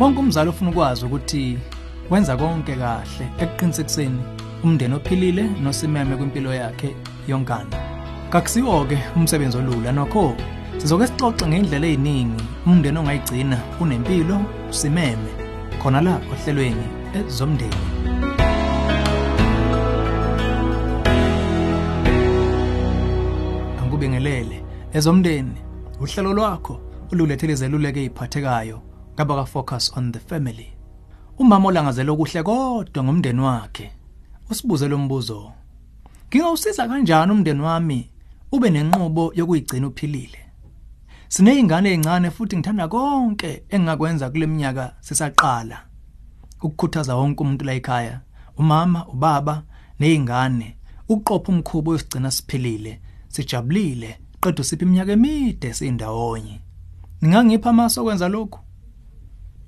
wonke umzali ufuna ukwazi ukuthi wenza konke kahle ekuqinisekiseni umndeni ophilile nosimeme kwimpilo yakhe yonkana. Kakusiwo-ke umsebenzi olula nokho sizoke sixoxe ngendlela ey'ningi umndeni ongayigcina unempilo usimeme khona la ohlelweni ezomndeni. Angikubingelele ezomndeni uhlelo lwakho olulethele izeluleko eziphathekayo ngaba ka-focus on the family. Umama olangazela okuhle kodwa ngomndeni wakhe usibuze lo mbuzo ngingawusiza kanjani umndeni wami ube nenqubo yokuyigcina uphilile? Sineyingane ezincane futhi ngithanda konke engakwenza kule minyaka sisaqala. Ukukhuthaza wonke umuntu la ekhaya umama ubaba nezingane uqopha umkhubo osigcina siphilile sijabulile qedwe siphi iminyaka emide sindawonye ningangipha amaso okwenza lokhu?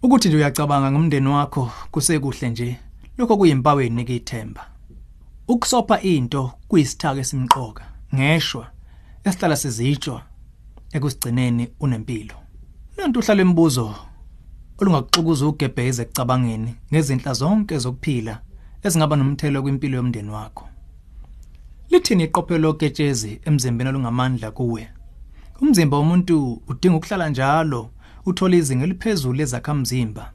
Ukuthi nje uyacabanga ngomndeni wakho kusekuhle nje lokho kuyimpawu ezinika ithemba ukusopha into kuyisithaka esimqoka ngeshwa esihlala sizitshwa ekusigcineni unempilo. Nantu uhlala imibuzo olungakuxukuza ugebheze ekucabangeni ngezinhla zonke zokuphila ezingaba nomthelo kwimpilo yomndeni wakho. Lithini iqophelo loketshezi emzimbeni olungamandla kuwe. Umzimba womuntu udinga ukuhlala njalo uthola izinga eliphezulu lezakhamzimba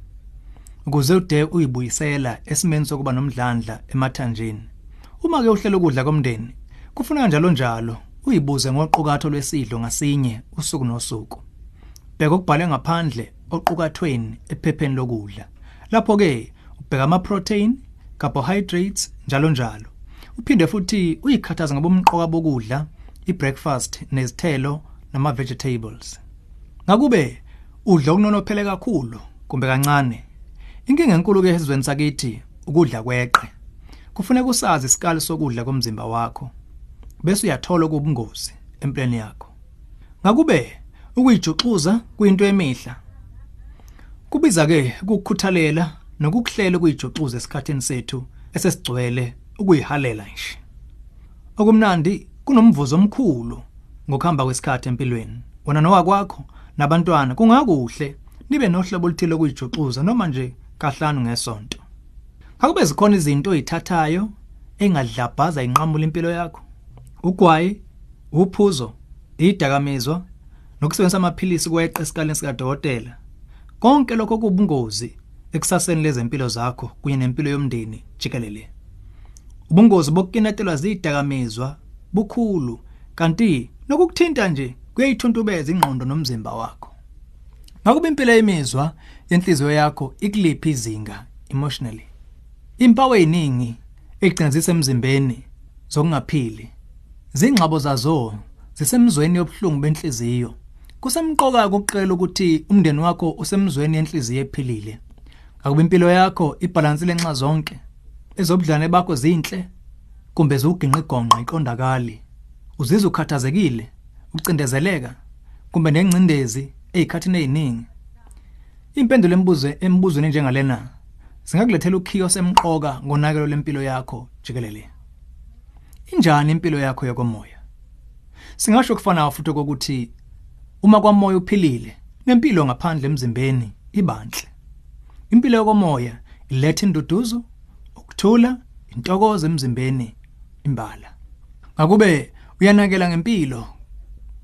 ukuze ude uyibuyisela esimeni sokuba nomdlandla emathanjeni. Uma ke uhlela ukudla komndeni kufuneka njalo njalo uyibuze ngoqukatho lwesidlo ngasinye usuku nosuku. Bheka ukubhale ngaphandle oqukathweni ephepheni lokudla. Lapho ke ubheka ama protein carbohydrates njalo njalo. Uphinde futhi uyikhathaza ngobumqoka bokudla ibreakfast nezithelo nama vegetables ngakube udla okunonophele kakhulu kumbe kancane. Inkinga enkulu ke esizweni sakithi ukudla kweqe. Kufuneka usazi isikali sokudla komzimba wakho bese uyathola kubungozi empilweni yakho. Ngakube ukuyijuxuza kuyinto emihla. Kubiza ke ukukhuthalela nokukuhlela ukuyijuxuza esikhathini sethu esesigcwele ukuyihalela nje. Okumnandi kunomvuzo omkhulu ngokuhamba kwesikhathi empilweni. Wena nowakwakho nabantwana kungakuhle nibe nohlobo oluthile lokuyijuxuza noma nje kahlanu ngesonto. Akube zikhona izinto oyithathayo engadlabhaza inqamula impilo yakho. Ugwayi uphuzo idakamizwa nokusebenzisa amaphilisi kweqe esikaleni sikadokotela. Konke lokho kubungozi ekusaseni lezempilo zakho kunye nempilo yomndeni jikelele. Ubungozi bokukinetelwa zidakamizwa bukhulu kanti nokukuthinta nje kuyayithuntubeza ingqondo nomzimba wakho. Ngakube impilo yemizwa yenhliziyo yakho ikuliphi izinga emotionally? Impawu eziningi egcinazisa emzimbeni zokungaphili zingxabo zazo zisemzweni yobhlungu benhliziyo. Kusemqoka ukuqela ukuthi umndeni wakho usemzweni yenhliziyo ephilile. Akube impilo yakho ibalansile enxa zonke ezobudlane bakho zinhle kumbe ziwuginqa igonqa iqondakali. Uzizwa ukhathazekile. Ucindezeleka kumbe nengcindezi ezikhathini eziningi impendulo embuzo embuzweni njengalena singakulethela ukhiyo semqoka ngonakelo lempilo yakho jikelele? Injani impilo yakho yokomoya? Singasho kufana futhi ukuthi uma kwamoya uphilile nempilo ngaphandle emzimbeni ibanhle. Impilo yokomoya iletha induduzo ukuthula intokozo emzimbeni imbala. Ngakube uyanakela ngempilo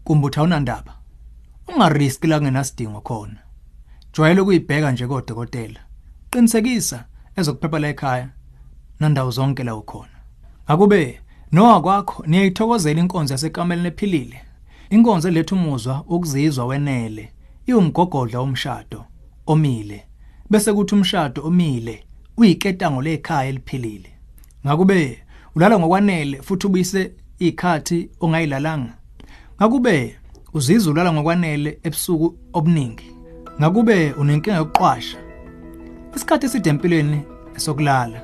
kumbutha unandaba. Ungariski la kungenasidingo khona. Jwayele ukuyibheka nje kodokotela. Qinisekisa ezokuphepha la ekhaya nandawo zonke la ukhona. Akube nowa kwakho niyayithokozela inkonzo yasekameleni ephilile. Inkonzo eletha umuzwa ukuzizwa wenele iwumgogodla womshado omile bese kuthi umshado omile uyiketango lekhaya eliphilile. Ngakube ulala ngokwanele futhi ubuyise ikhathi ongayilalanga. Ngakube uzizwa ulala ngokwanele ebusuku obuningi. Ngakube unenkinga yokuqwasha. Isikhathi eside empilweni esokulala.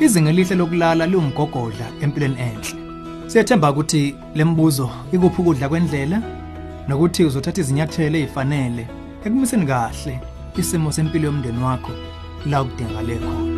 Izinga elihle lokulala liwumgogodla empilweni enhle. Siyathemba ukuthi lembuzo ikuphi ukudla kwendlela nokuthi uzothatha izinyathelo ezifanele ekumiseni kahle isimo sempilo yomndeni wakho la kudingakale khona.